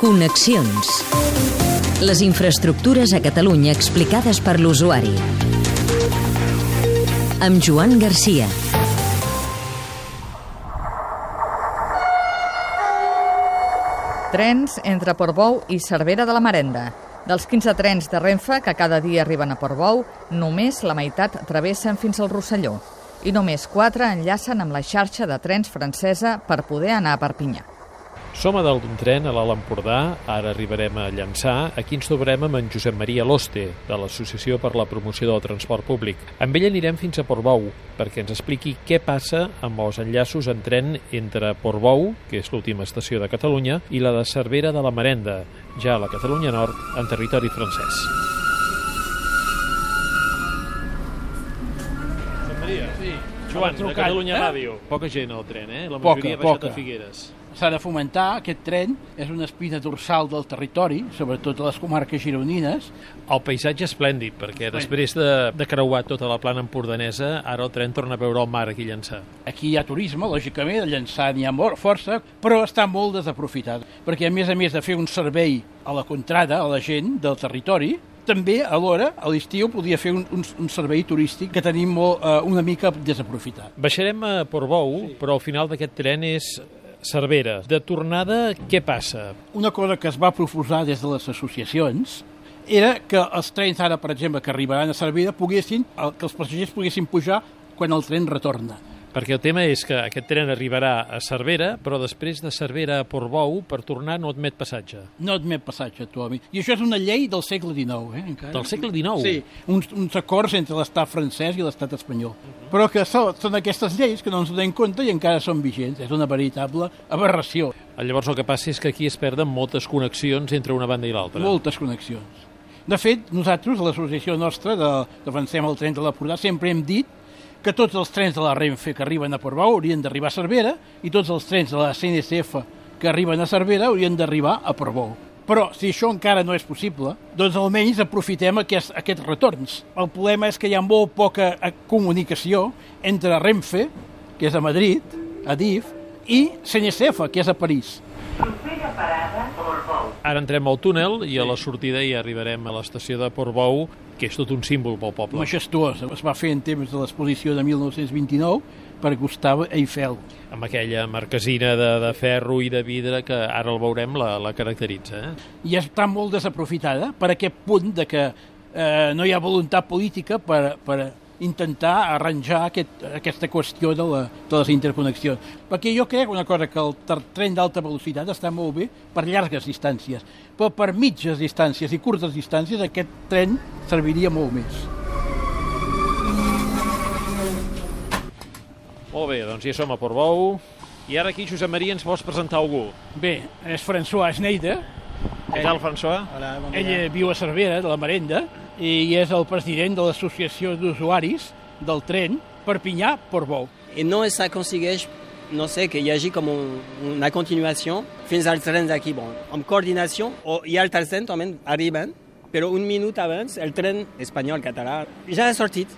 Connexions. Les infraestructures a Catalunya explicades per l'usuari. Amb Joan Garcia. Trens entre Portbou i Cervera de la Marenda. Dels 15 trens de Renfe que cada dia arriben a Portbou, només la meitat travessen fins al Rosselló i només 4 enllacen amb la xarxa de trens francesa per poder anar a Perpinyà. Som a dalt d'un tren a l'Alt Empordà, ara arribarem a Llançà, aquí ens trobarem amb en Josep Maria Loste, de l'Associació per la Promoció del Transport Públic. Amb ell anirem fins a Portbou, perquè ens expliqui què passa amb els enllaços en tren entre Portbou, que és l'última estació de Catalunya, i la de Cervera de la Marenda, ja a la Catalunya Nord, en territori francès. Joan, de Catalunya eh? Ràdio. Poca gent al tren, eh? La Poca, majoria ha baixat poca. a Figueres. S'ha de fomentar aquest tren, és una espina dorsal del territori, sobretot a les comarques gironines. El paisatge esplèndid, perquè després de, de creuar tota la plana empordanesa, ara el tren torna a veure el mar aquí a Llançà. Aquí hi ha turisme, lògicament, a Llançà n'hi ha mor- força, però està molt desaprofitat, perquè a més a més de fer un servei a la contrada, a la gent del territori, també, alhora, a l'estiu, podia fer un, un, un servei turístic que tenim molt, eh, una mica desaprofitat. Baixarem a Portbou, però al final d'aquest tren és Cervera. De tornada, què passa? Una cosa que es va proposar des de les associacions era que els trens ara, per exemple, que arribaran a Cervera, poguessin, que els passatgers poguessin pujar quan el tren retorna. Perquè el tema és que aquest tren arribarà a Cervera, però després de Cervera a Portbou, per tornar no admet passatge. No admet passatge actualment. I això és una llei del segle XIX, eh, encara. Del segle XIX? Sí, uns, uns acords entre l'estat francès i l'estat espanyol. Però que són, són aquestes lleis que no ens donem compte i encara són vigents. És una veritable aberració. Llavors el que passa és que aquí es perden moltes connexions entre una banda i l'altra. Moltes connexions. De fet, nosaltres, l'associació nostra de Defensem el tren de l'Empordà, sempre hem dit que tots els trens de la Renfe que arriben a Portbou haurien d'arribar a Cervera i tots els trens de la CNCF que arriben a Cervera haurien d'arribar a Portbou. Però, si això encara no és possible, doncs almenys aprofitem aquest, aquests retorns. El problema és que hi ha molt poca eh, comunicació entre Renfe, que és a Madrid, a DIF, i CNCF, que és a París. Ara entrem al túnel i a la sortida hi arribarem a l'estació de Portbou, que és tot un símbol pel poble. majestuós. Es va fer en temps de l'exposició de 1929 per Gustave Eiffel. Amb aquella marquesina de, de ferro i de vidre que ara el veurem la, la caracteritza. Eh? I està molt desaprofitada per aquest punt de que eh, no hi ha voluntat política per, per intentar arranjar aquest, aquesta qüestió de, la, de les interconnexions. Perquè jo crec una cosa, que el tren d'alta velocitat està molt bé per llargues distàncies, però per mitges distàncies i curtes distàncies aquest tren serviria molt més. Molt bé, doncs ja som a Portbou. I ara aquí, Josep Maria, ens vols presentar algú. Bé, és François Schneider, Què tal, François? Hola, bon Ell dia. eh, viu a Cervera, de la Marenda, i és el president de l'Associació d'Usuaris del tren Perpinyà-Portbou. I no s'aconsegueix, no sé, que hi hagi com un, una continuació fins al tren d'aquí. Bon, amb coordinació, o hi ha altres trens també arriben, però un minut abans el tren espanyol-català ja ha sortit.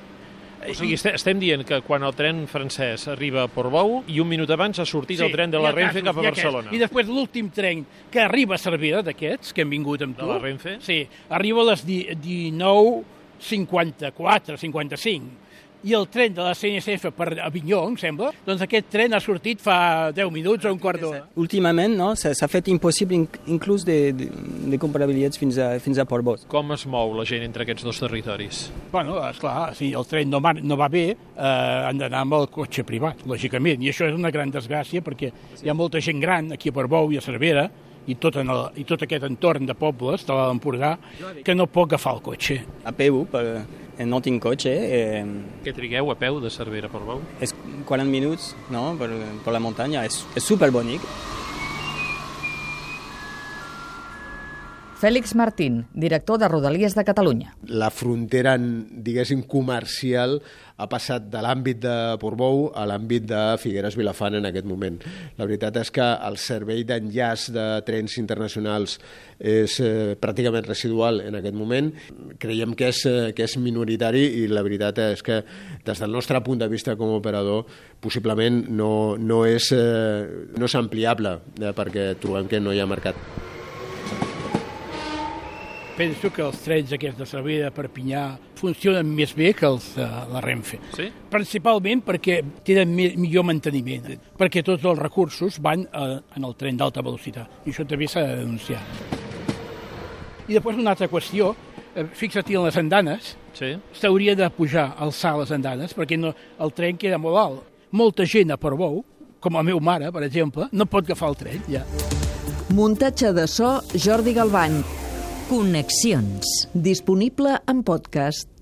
O sigui, este- estem dient que quan el tren francès arriba a Portbou i un minut abans ha sortit el tren de la Renfe cap a. Barcelona. I després l'últim tren que arriba a Cervera, d'aquests, que hem vingut amb De tu... la Renfe? Sí, arriba a les di- 19.54, 55. I el tren de la CNCF per Avinyó, em sembla, doncs aquest tren ha sortit fa 10 minuts o un quart d'hora. Últimament no, s'ha fet impossible inc- inclús de, de, de comprar bitllets fins a, fins a Portbou. Com es mou la gent entre aquests dos territoris? Bueno, esclar, si el tren no va, no va bé, eh, han d'anar amb el cotxe privat, lògicament, i això és una gran desgràcia perquè hi ha molta gent gran aquí a Portbou i a Cervera i tot, en el, i tot aquest entorn de pobles de l'Empordà que no pot agafar el cotxe. A peu, per, no tinc cotxe, eh, Què trigueu a peu de Cervera a Portbou? és 40 minuts no, per, per la muntanya, és, és superbonic. Fèlix Martín, director de Rodalies de Catalunya. la frontera, diguéssim, comercial ha passat de l'àmbit de Portbou a l'àmbit de Figueres Vilafant en aquest moment. La veritat és que el servei d'enllaç de trens internacionals és eh, pràcticament residual en aquest moment. Creiem que és, eh, que és minoritari i la veritat és que des del nostre punt de vista com a operador possiblement no, no, és, eh, no és ampliable eh, perquè trobem que no hi ha mercat. Penso que els trens aquests de Cervera, Perpinyà, funcionen més bé que els de la Renfe. Sí? Principalment perquè tenen mi millor manteniment, perquè tots els recursos van eh, en el tren d'alta velocitat, i això també s'ha de denunciar. I després una altra qüestió, eh, fixa't en les andanes, Sí? s'hauria de pujar, alçar les andanes, perquè no, el tren queda molt alt. Molta gent a Portbou, com la meva mare, per exemple, no pot agafar el tren, ja. Muntatge de so Jordi Galbany. Connexions. Disponible en podcast.